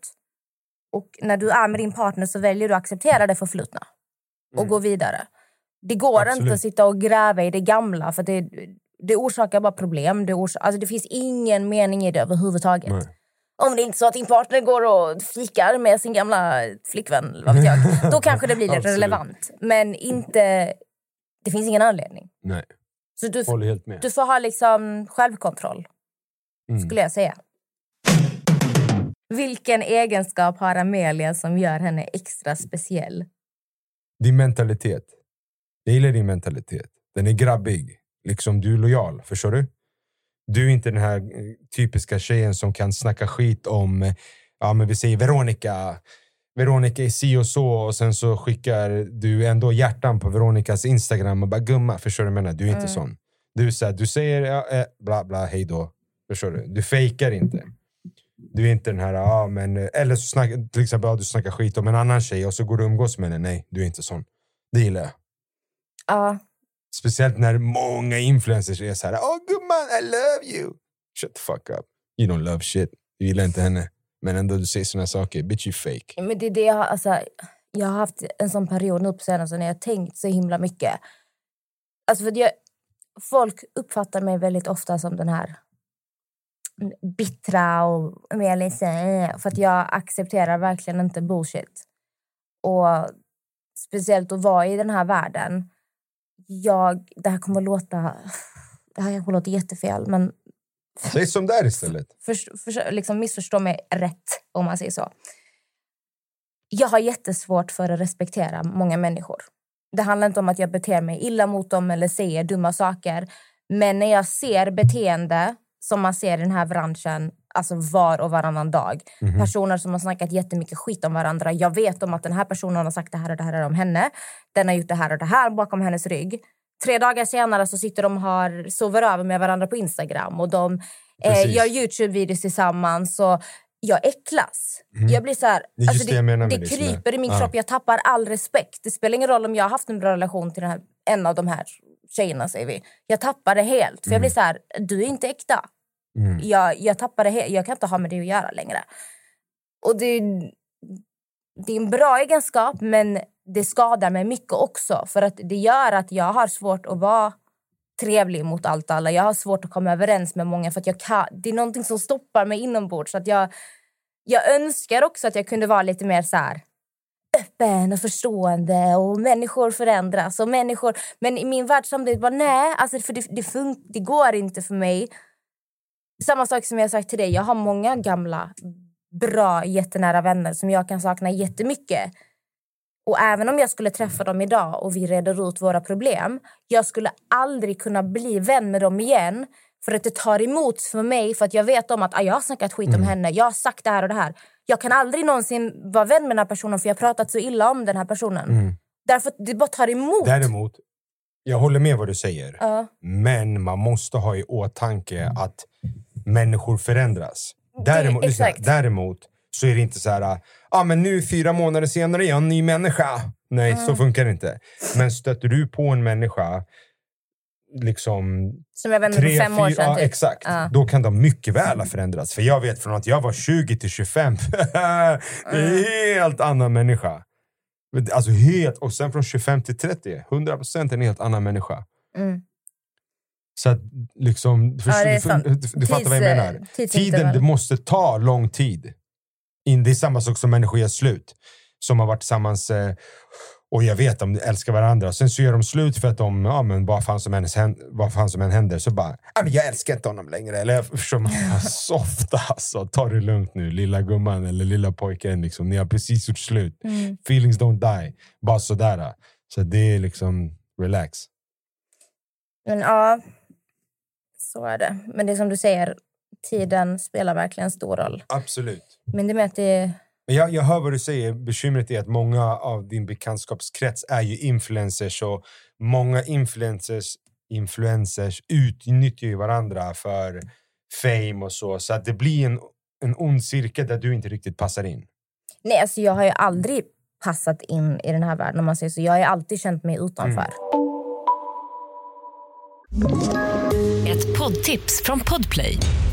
Och när du är med din partner så väljer du att acceptera det förflutna och gå vidare. Det går Absolut. inte att sitta och gräva i det gamla för det, det orsakar bara problem. Det, orsak, alltså det finns ingen mening i det överhuvudtaget. Nej. Om det inte är så att din partner går och fikar med sin gamla flickvän, vad vet jag, då kanske det blir relevant. Men inte... Det finns ingen anledning. Nej, Så du, håller helt med. du får ha liksom självkontroll, Mm. skulle jag säga. Vilken egenskap har Amelia som gör henne extra speciell? Din mentalitet. Jag gillar din mentalitet. Den är grabbig. Liksom, du är lojal. Förstår du? Du är inte den här eh, typiska tjejen som kan snacka skit om, eh, ja men vi säger Veronica. Veronica är si och så och sen så skickar du ändå hjärtan på Veronicas Instagram och bara gumma. Förstår du vad jag menar? Du är inte Mm. sån. Du, så här, du säger ja, eh, bla bla hej då. Förstår du? Du fejkar inte. Du är inte den här, ja men... Eller så snack, till exempel, ja, du snackar skit om en annan tjej och så går du och umgås med henne. Nej, du är inte sån. Det gillar jag. Ja, Speciellt när många influencers är så här, åh gumman, I love you. Shut the fuck up. You don't love shit. Du gillar inte henne. Men ändå du säger såna saker. Bitch you fake. men det är det jag har... Alltså, jag har haft en sån period nu på senaste när jag har tänkt så himla mycket. Alltså för jag, folk uppfattar mig väldigt ofta som den här bittra och mer liksom, för att jag accepterar verkligen inte bullshit. Och speciellt att vara i den här världen. Jag, det här kommer att låta... Det här kanske låter jättefel, men Säg som det är istället. för, för, liksom missförstå mig rätt, om man säger så. Jag har jättesvårt för att respektera många människor. Det handlar inte om att jag beter mig illa mot dem eller säger dumma saker. Men när jag ser beteende som man ser i den här branschen alltså var och varannan dag. Personer som har snackat jättemycket skit om varandra. Jag vet om att den här personen har sagt det här och det här om henne. Den har gjort det här och det här bakom hennes rygg. Tre dagar senare så sitter de och har, sover över med varandra på Instagram. Och de eh, gör Youtube-videos tillsammans. Och jag äcklas. Jag blir så här, Mm. Alltså det det det, kryper i min Ja. kropp. Jag tappar all respekt. Det spelar ingen roll om jag har haft en bra relation till här, en av de här tjejerna. Säger vi. Jag tappar det helt. För jag blir så här, du är inte äkta. Mm. Jag, jag tappar det helt. Jag kan inte ha med det att göra längre. Och det, det är en bra egenskap, men det skadar mig mycket också. För att det gör att jag har svårt att vara trevlig mot allt alla. Jag har svårt att komma överens med många. för att jag kan, Det är någonting som stoppar mig inombords. Så att jag, jag önskar också att jag kunde vara lite mer så här öppen och förstående och människor förändras. Och människor, men i min värld samtidigt bara nej, alltså för det, det, fun- det går inte för mig. Samma sak som jag sagt till dig, jag har många gamla bra, jättenära vänner som jag kan sakna jättemycket. Och även om jag skulle träffa dem idag och vi reder ut våra problem, jag skulle aldrig kunna bli vän med dem igen för att det tar emot för mig för att jag vet om att ah, jag har snackat skit om henne, jag har sagt det här och det här. Jag kan aldrig någonsin vara vän med den här personen för jag har pratat så illa om den här personen. Därför att det bara tar emot. Däremot, jag håller med vad du säger. Ja. Men man måste ha i åtanke att människor förändras. Däremot, lyssna, exakt. däremot så är det inte så här, ah, men nu fyra månader senare är jag en ny människa. Nej, så funkar det inte. Men stöter du på en människa liksom Som jag var med för fem år sedan. ja, typ. exakt. Ja. Då kan de mycket väl ha förändrats. För jag vet från att jag var 20 till 25. det är en helt annan människa. Alltså helt, och sen från 25 till 30, 100% en helt annan människa. Mm. Så att liksom, du, Ja, du, sant. du, du fattar vad jag menar. Tiden, det måste ta lång tid. In, det är samma sak som människor gör slut. Som har varit tillsammans eh, och jag vet de älskar varandra. Sen så gör de slut för att de, ja men vad fan som än, vad fan som än händer så bara, ja men jag älskar inte honom längre. Eller förstår man, softa alltså, ta det lugnt nu lilla gumman eller lilla pojken. Liksom. Ni har precis gjort slut. Mm. Feelings don't die. Bara sådär. Så det är liksom, relax. Men ja, så är det. Men det är som du säger, tiden spelar verkligen stor roll. Absolut. Men det med att det... Men jag, jag hör vad du säger. Bekymret är att många av din bekantskapskrets är ju influencers och många influencers, influencers utnyttjar ju varandra för fame och så. Så att det blir en, en ond cirkel där du inte riktigt passar in. Nej, alltså jag har ju aldrig passat in i den här världen. Om man säger så. Jag har ju alltid känt mig utanför. Ett poddtips från Podplay.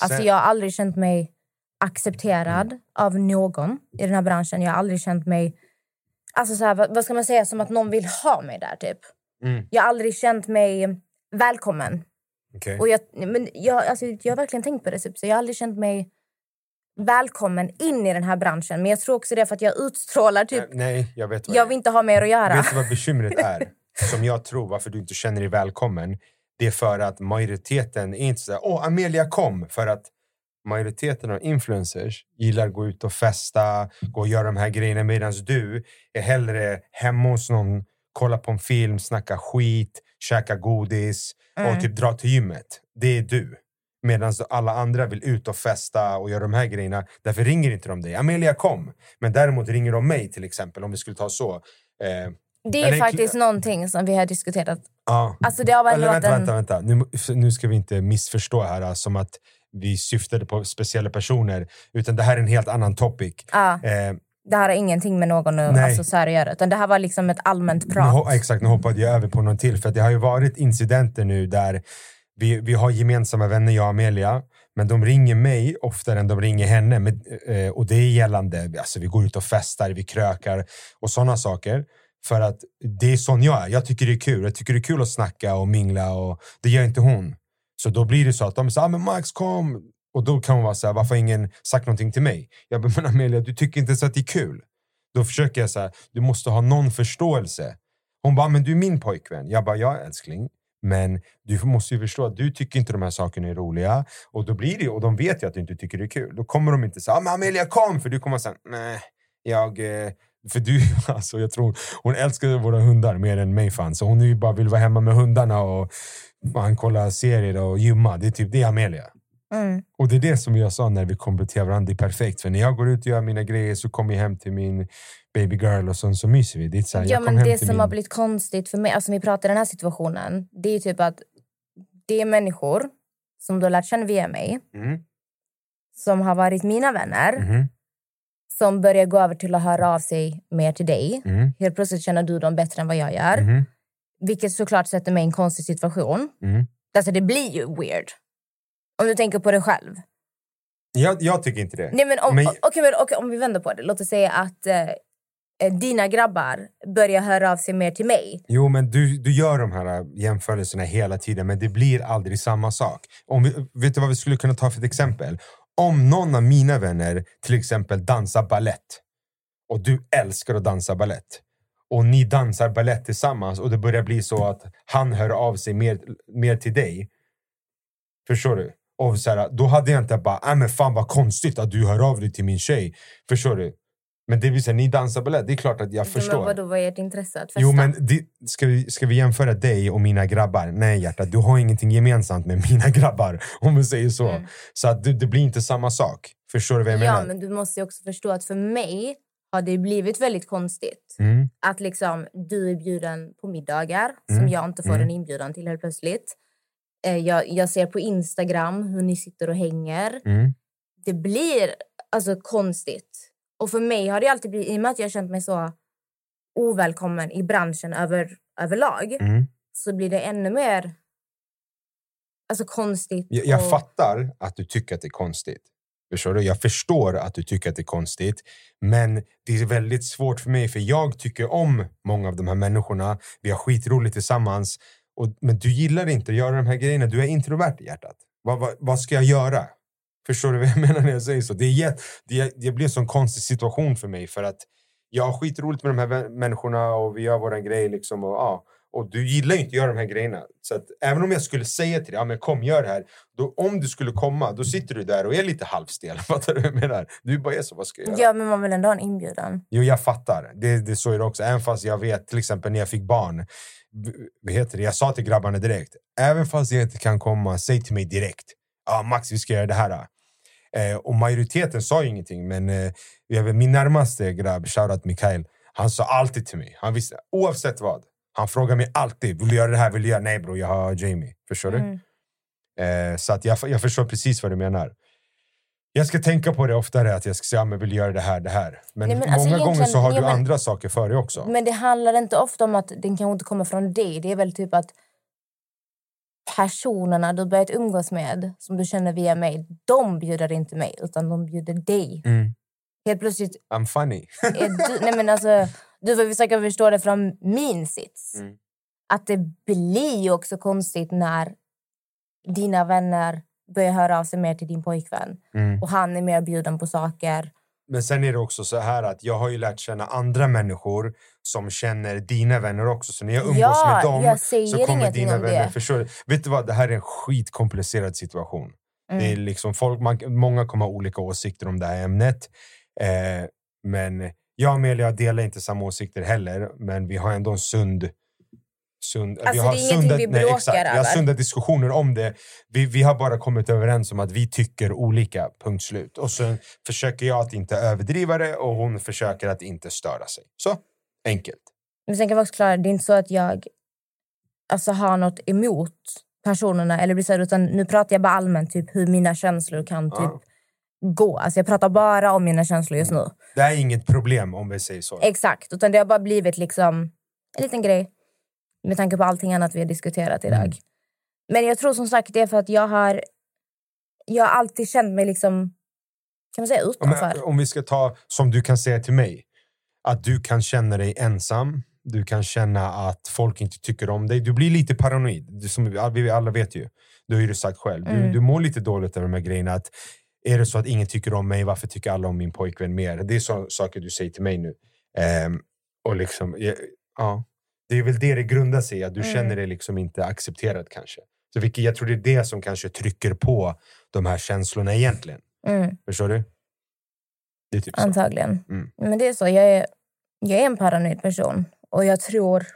Alltså jag har aldrig känt mig accepterad av någon i den här branschen. Jag har aldrig känt mig... Alltså så här, vad, vad ska man säga? Som att någon vill ha mig där typ. Mm. Jag har aldrig känt mig välkommen. Okej. Och jag, men jag, alltså, jag har verkligen tänkt på det. Typ. Så jag har aldrig känt mig välkommen in i den här branschen. Men jag tror också det är för att jag utstrålar typ... Nej, jag vet vad Jag vill inte ha mer att göra. Vet du vad bekymret är? Som jag tror varför du inte känner dig välkommen. Det är för att majoriteten är inte så här, åh Amelia kom. För att majoriteten av influencers gillar att gå ut och festa, gå och göra de här grejerna medan du är hellre hemma hos någon, kolla på en film, snacka skit, käka godis och typ dra till gymmet. Det är du. Medan alla andra vill ut och festa och göra de här grejerna. Därför ringer inte de dig. Amelia kom. Men däremot ringer de mig till exempel om vi skulle ta så. Eh, Det är Eller- faktiskt någonting som vi har diskuterat. Ja. Alltså det har varit Eller vänta, en... vänta, vänta. Nu, nu ska vi inte missförstå här alltså, som att vi syftade på speciella personer. Utan det här är en helt annan topic. Ja, Eh, det här har ingenting med någon att- alltså, så att göra. Utan det här var liksom ett allmänt nu, prat. ho- exakt, nu hoppade jag över på någon till. För det har ju varit incidenter nu där vi, vi har gemensamma vänner, jag och Amelia. Men de ringer mig oftare än de ringer henne. Men, eh, och det är gällande, alltså vi går ut och festar, vi krökar och sådana saker. För att det är sån jag är. Jag tycker det är kul. Jag tycker det är kul att snacka och mingla och det gör inte hon. Så då blir det så att de säger ah, men Max kom. Och då kan hon vara så här, varför har ingen sagt någonting till mig? Jag bara, men Amelia, du tycker inte så att det är kul. Då försöker jag så här, du måste ha någon förståelse. Hon bara, men du är min pojkvän. Jag bara, ja älskling. Men du måste ju förstå att du tycker inte de här sakerna är roliga. Och då blir det, och de vet ju att du inte tycker det är kul. Då kommer de inte säga, ah, men Amelia kom! För du kommer säga, nej, jag... eh, för du, alltså jag tror, hon älskar våra hundar mer än mig fan. Så hon ju bara vill vara hemma med hundarna och fan, kolla serier och gymma. Det är typ det är Amelia. Mm. Och det är det som jag sa när vi kompletterar varandra, det är perfekt. För när jag går ut och gör mina grejer så kommer jag hem till min baby girl och så, så myser vi. Det är så här, Ja, men det som min... har blivit konstigt för mig, alltså vi pratar i den här situationen, det är typ att det är människor som du har lärt känna via mig, Mm. som har varit mina vänner. Mhm. Som börjar gå över till att höra av sig mer till dig. Mm. Helt plötsligt känner du dem bättre än vad jag gör. Mhm. Vilket såklart sätter mig i en konstig situation. Mm. Alltså det blir ju weird. Om du tänker på dig själv. Jag, jag tycker inte det. Nej, men om, Men- okej, men, okej, om vi vänder på det. Låt oss säga att eh, eh, dina grabbar börjar höra av sig mer till mig. Jo, men du, du gör de här jämförelserna hela tiden, men det blir aldrig samma sak. Om vi, vet du vad vi skulle kunna ta för ett exempel? Om någon av mina vänner till exempel dansar ballett och du älskar att dansa ballett och ni dansar ballett tillsammans och det börjar bli så att han hör av sig mer, mer till dig. Förstår du? Och så här, då hade jag inte bara, äh, men fan vad konstigt att du hör av dig till min tjej. Förstår du? Men det vill säga, ni dansar ballett, det är klart att jag förstår. Men vadå, vad är ert intresse? Att festa? Jo, men det, ska, vi, ska vi jämföra dig och mina grabbar? Nej hjärtat, du har ingenting gemensamt med mina grabbar. Om vi säger så. Mm. Så att det, det blir inte samma sak. Förstår du vad jag ja, menar? men du måste också förstå att för mig har det blivit väldigt konstigt. Mm, Att liksom, du är bjuden på middagar Mm. som jag inte får Mm. en inbjudan till helt plötsligt. Eh, jag, jag ser på Instagram hur ni sitter och hänger. mm, Det blir alltså konstigt. Och för mig har det alltid blivit, i och med att jag har känt mig så ovälkommen i branschen över, överlag, mm. så blir det ännu mer alltså konstigt. Jag, jag och- fattar att du tycker att det är konstigt. Förstår du? Jag förstår att du tycker att det är konstigt. Men det är väldigt svårt för mig, för jag tycker om många av de här människorna. Vi har skitroligt tillsammans. Och, men du gillar inte att göra de här grejerna. Du är introvert i hjärtat. Vad, vad, vad ska jag göra? Förstår du vad jag menar när jag säger så? Det, är jätt, det, det blir en sån konstig situation för mig. För att jag har skitroligt med de här människorna och vi gör våran grej. Liksom och, ja. och du gillar ju inte att göra de här grejerna. Så att, även om jag skulle säga till dig, ja, men kom gör det här. Då, om du skulle komma, då sitter du där och är lite halvstel. Fattar du vad jag menar? Du bara är så, vad ska jag göra? Ja, men man vill ändå ha en inbjudan. Jo, jag fattar. Det, det så är det också. Även fast jag vet, till exempel när jag fick barn. Vad heter det? Jag sa till grabbarna direkt. Även fast jag inte kan komma, säg till mig direkt. Ja, Max, vi ska göra det här. Eh, och majoriteten sa ju ingenting, men eh, jag min närmaste grabb, shoutout Mikael, han sa alltid till mig. Han visste, oavsett vad. Han frågar mig alltid, vill du göra det här? Vill du göra? Nej bror, jag har Jamie. Förstår du? Mm. Eh, så att jag, jag förstår precis vad du menar. Jag ska tänka på det oftare, att jag ska säga, ja, men vill göra det här, det här. Men, Nej, men alltså många gånger så har du men- andra saker före också. Men det handlar inte ofta om att den kanske inte kommer från dig. Det är väl typ att personerna du börjat umgås med, som du känner via mig, de bjuder inte mig, utan de bjuder dig. Mm. Helt plötsligt I'm funny. du... Nej men alltså, du får försöka förstå det från min sits. Mm. Att det blir också konstigt när dina vänner börjar höra av sig mer till din pojkvän. Mm. Och han är mer bjuden på saker. Men sen är det också så här att jag har ju lärt känna andra människor som känner dina vänner också. Så när jag umgås Ja, med dem så kommer dina vänner... du? Vet du vad, det här är en skitkomplicerad situation. Mm. Det är liksom folk, man, många kommer ha olika åsikter om det här ämnet. Eh, men jag och Amelia delar inte samma åsikter heller. Men vi har ändå en sund... sund Alltså, vi har det är ingenting vi bråkar exakt, Vi har över. sunda diskussioner om det. Vi, vi har bara kommit överens om att vi tycker olika, punkt slut. Och så försöker jag att inte överdriva det och hon försöker att inte störa sig. Så, enkelt. Men sen kan vi också klara det är inte så att jag alltså, har något emot personerna. Eller blir så här, utan nu pratar jag bara allmänt typ hur mina känslor kan typ Ja. gå. Alltså, jag pratar bara om mina känslor just nu. Det är inget problem om vi säger så. Exakt. Utan det har bara blivit liksom en liten grej. Med tanke på allting annat vi har diskuterat idag. Mm. Men jag tror som sagt det är för att jag har jag har alltid känt mig liksom kan man säga utanför. om vi ska ta som du kan säga till mig. Att du kan känna dig ensam. Du kan känna att folk inte tycker om dig. Du blir lite paranoid. Du, som vi, alla vet ju. Du har ju sagt själv. Du, Mm. du mår lite dåligt över de här grejerna. Att, är det så att ingen tycker om mig, varför tycker alla om min pojkvän mer? Det är så, saker du säger till mig nu. Ehm, och liksom, ja, ja, det är väl det det grundar sig i. Att du Mm. känner dig liksom inte accepterad kanske. Så vilket, jag tror det är det som kanske trycker på de här känslorna egentligen. Mm, Förstår du? Det är typ så. antagligen. Mm. Men det är så. Jag är, jag är en paranoid person. Och jag tror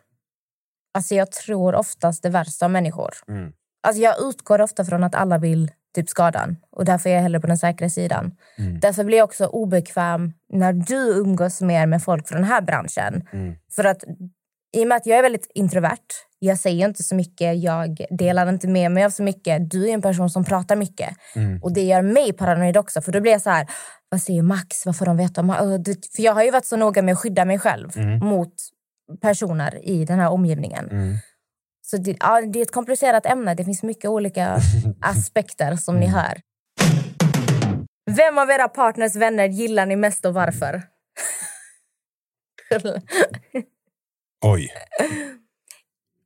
alltså jag tror oftast det värsta om människor. Mm. Alltså jag utgår ofta från att alla vill typ skadan. Och därför är jag hellre på den säkra sidan. Mm. Därför blir jag också obekväm när du umgås mer med folk från den här branschen. Mm. För att I och med att jag är väldigt introvert, jag säger inte så mycket, jag delar inte med mig av så mycket. Du är en person som pratar mycket. Mm. Och det gör mig paranoid också. För då blir jag så här, vad säger Max? Vad får de veta? För jag har ju varit så noga med att skydda mig själv mot personer i den här omgivningen. Mm. Så det, ja, det är ett komplicerat ämne. Det finns mycket olika aspekter som ni hör. Vem av era partners vänner gillar ni mest och varför? Oj.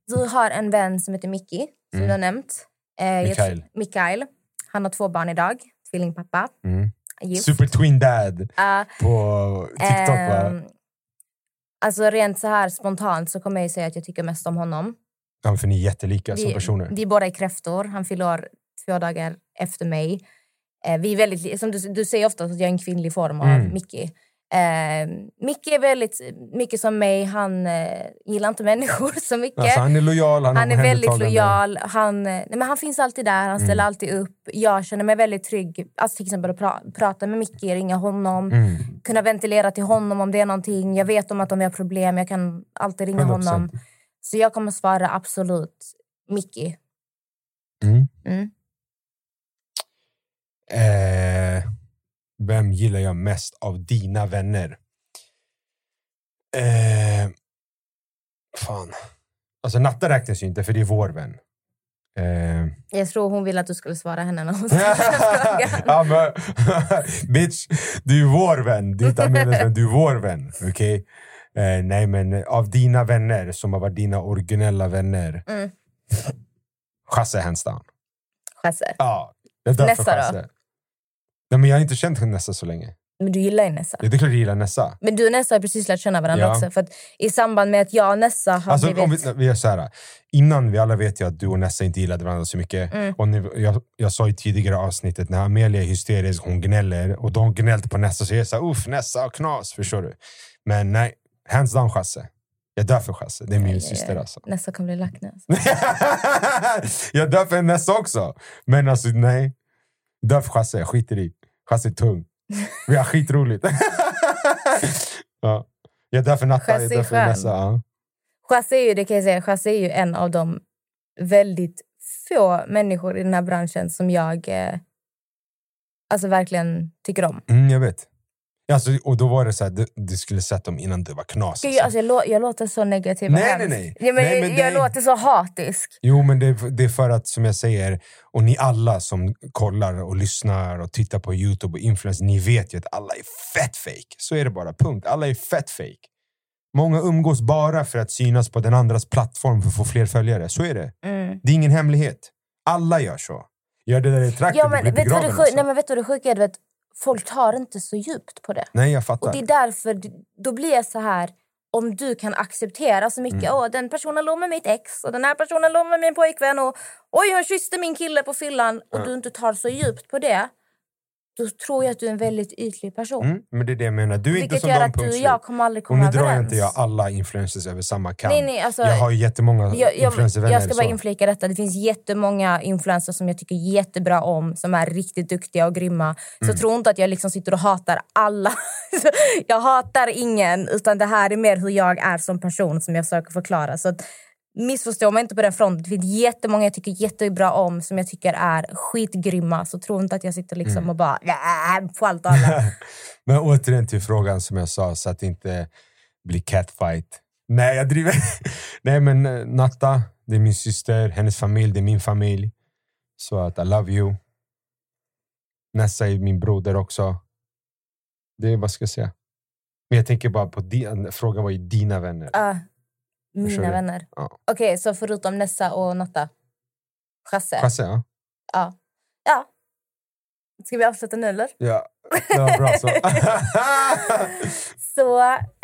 Du har en vän som heter Mickey, som du har nämnt. Eh, Mikael. Mikael. Han har två barn idag. Tvillingpappa. Mm. Gift. Super Twin Dad Uh, på TikTok va? ehm, alltså rent så här spontant så kommer jag säga att jag tycker mest om honom. Ja, för ni är jättelika som Vi, personer. vi båda är kräftor. Han fyller år två dagar efter mig. Eh, vi är väldigt, som du, du säger ofta att jag är en kvinnlig form av Mm. Mickey. Eh, Mickey är väldigt mycket som mig. Han eh, gillar inte människor så mycket. Alltså, han är lojal, han, Han är väldigt lojal. Han, eh, nej, men han finns alltid där, han ställer alltid upp. Jag känner mig väldigt trygg. Alltså till exempel att pra- prata med Micke, ringa honom. Mm. Kunna ventilera till honom om det är någonting. Jag vet om att om jag har problem, jag kan alltid ringa 100%. honom. Så jag kommer svara absolut Mickey. Mm. Mm. Eh, vem gillar jag mest av dina vänner? Eh, fan. Alltså Natta räknas ju inte för det är vår vän. Eh, Jag tror hon ville att du skulle svara henne när hon ja, men, bitch, du är vår vän. Du är inte vän, du är vår vän. Okej? Eh, nej, men av dina vänner som har varit dina originella vänner. Mm. Chasse hands down. Chasse. Ja, för Nessa då? Nej, men jag har inte känt Nessa så länge. Men du gillar ju Nessa. Det är klart jag gillar Nessa. Men du och Nessa har precis lärt känna varandra Ja. också. För att I samband med att jag och Nessa har Alltså, om blivit... vi, vi är så här, innan vi alla vet ju att du och Nessa inte gillade varandra så mycket. Mm. Och ni, jag, jag sa i tidigare avsnittet när Amelia är hysterisk, hon gnäller och de gnällt på Nessa så jag här, uff Nessa och knas, förstår du? Men nej, hands down Chasse. Jag dör för Chasse, det är min syster alltså. Nessa kommer bli lack nu. Alltså. jag dör för Nessa också. Men alltså nej, för Chasse, skiter i. Chasse är tung. Vi har skitroligt. ja. Jag dör för Natta, jag är för skön. Nessa. Ja. Chasse är ju, det kan jag säga, Chasse är ju en av de väldigt få människor i den här branschen som jag eh, alltså verkligen tycker om. Mm, jag vet. Alltså, och då var det så här, du, du skulle sett dem innan du var knas. Gud, Alltså. alltså, jag, lå- jag låter så negativ Nej, nej, nej. Ja, men, Nej, men jag det- låter så hatisk. Jo, men det, är- det är för att, som jag säger, och ni alla som kollar och lyssnar och tittar på Youtube och influencers, ni vet ju att alla är fett fake. Så är det bara, punkt. Alla är fett fake. Många umgås bara för att synas på den andras plattform för att få fler följare. Så är det. Mm. Det är ingen hemlighet. Alla gör så. Gör det där i trakten, Ja, du men, blir vet, du vad det begraven. sjuk, Alltså. nej, men vet du vad det sjuka är? Du Vet, folk tar inte så djupt på det. Nej, jag fattar. Och det är därför, då blir jag så här... Om du kan acceptera så mycket, Mm. åh den personen låg med mitt ex och den här personen låg med min pojkvän och oj hon kysste min kille på fyllan och du inte tar så djupt på det, då tror jag att du är en väldigt ytlig person. Mm, men det är det jag menar. Du är inte Vilket som gör att du och jag kommer aldrig Och komma nu drar jag överens. inte jag alla influencers över samma kam. Nej, nej, alltså, jag har ju jättemånga jag, jag, influencervänner. jag ska bara så. inflika detta. Det finns jättemånga influencers som jag tycker jättebra om, som är riktigt duktiga och grymma. Så Mm. tro inte att jag liksom sitter och hatar alla. jag hatar ingen, utan det här är mer hur jag är som person som jag försöker förklara. Så att, missförstå mig inte på den fronten. Det finns jättemånga jag tycker jättebra om som jag tycker är skitgrymma. Så tro inte att jag sitter liksom Mm. och bara "Nä, på allt och alla. Men återigen till frågan som jag sa, så att det inte blir catfight. Nej, jag driver. Nej, men eh, Natta, det är min syster. Hennes familj, det är min familj. Så att I love you. Nessa är min broder också. Det är vad ska jag säga. Men jag tänker bara på din, frågan var ju dina vänner. Förstår mina vänner. Ja. Okej, så förutom Nessa och Natta? Chasse? Chasse, ja. Ja. ja. Ska vi avsluta nu eller? ja. Det var bra så. Så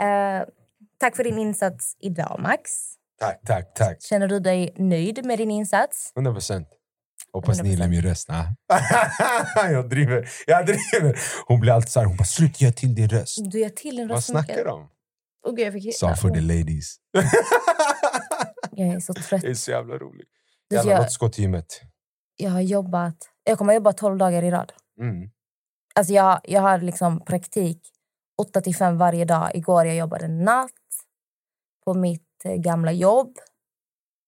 eh, tack för din insats idag Max. tack, tack, tack. Känner du dig nöjd med din insats? 100 procent. Hoppas ni 100%. gillar min röst. Jag driver. Jag driver. Hon blir alltid så här, hon bara sluta göra till din röst. Du gör till en Vad röst snackar du om? Oh, gud, jag, fick... Sa för the ladies. jag är så trött. det är så jävla roligt. Du, Jävlar, jag, låt oss gå till gymmet. jag har jobbat... Jag kommer att jobba 12 dagar i rad. Mm. Alltså jag, jag har liksom praktik 8 till 5 varje dag. Igår jag jobbade natt på mitt eh, gamla jobb.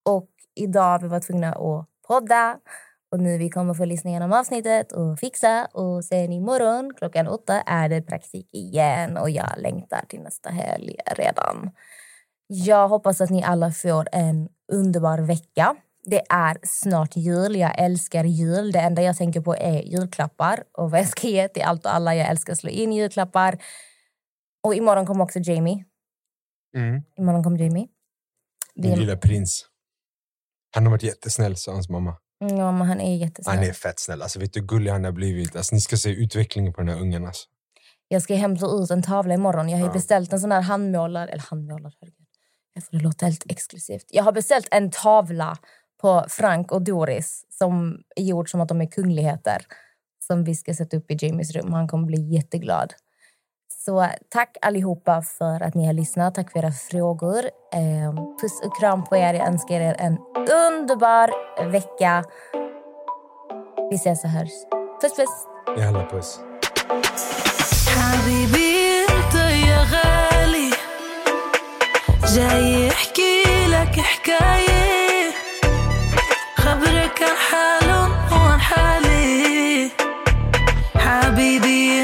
Och idag vi varit tvungna att podda. Och nu vi kommer få lyssna igenom avsnittet och fixa. Och sen imorgon klockan åtta är det praktik igen. Och jag längtar till nästa helg redan. Jag hoppas att ni alla får en underbar vecka. Det är snart jul. Jag älskar jul. Det enda jag tänker på är julklappar och vad jag ska ge till allt och alla. Jag älskar att slå in julklappar. Och imorgon kommer också Jamie. Mm. Imorgon kommer Jamie. Vi, lilla prins. Han har varit jättesnäll, sa hans mamma. Ja, men han är jättesnäll. Han är fett snäll. Alltså, vet du hur gullig han har blivit? Alltså, ni ska se utvecklingen på den här ungen. Alltså. Jag ska hämta ut en tavla imorgon. Jag har Ja. beställt en sån här handmålad... Eller handmålad, herregud. Jag får det låta helt exklusivt. Jag har beställt en tavla på Frank och Doris som är gjord som att de är kungligheter. Som vi ska sätta upp i Jamies rum. Han kommer bli jätteglad. Så tack allihopa för att ni har lyssnat. Tack för era frågor. Eh, puss och kram på er. Jag önskar er en underbar vecka. Vi ses och hörs. Puss puss! Jävla puss. حبيبي انت يا غالي جاي يحكي لك حكاية خبرك عن حاله وعن حالي حبيبي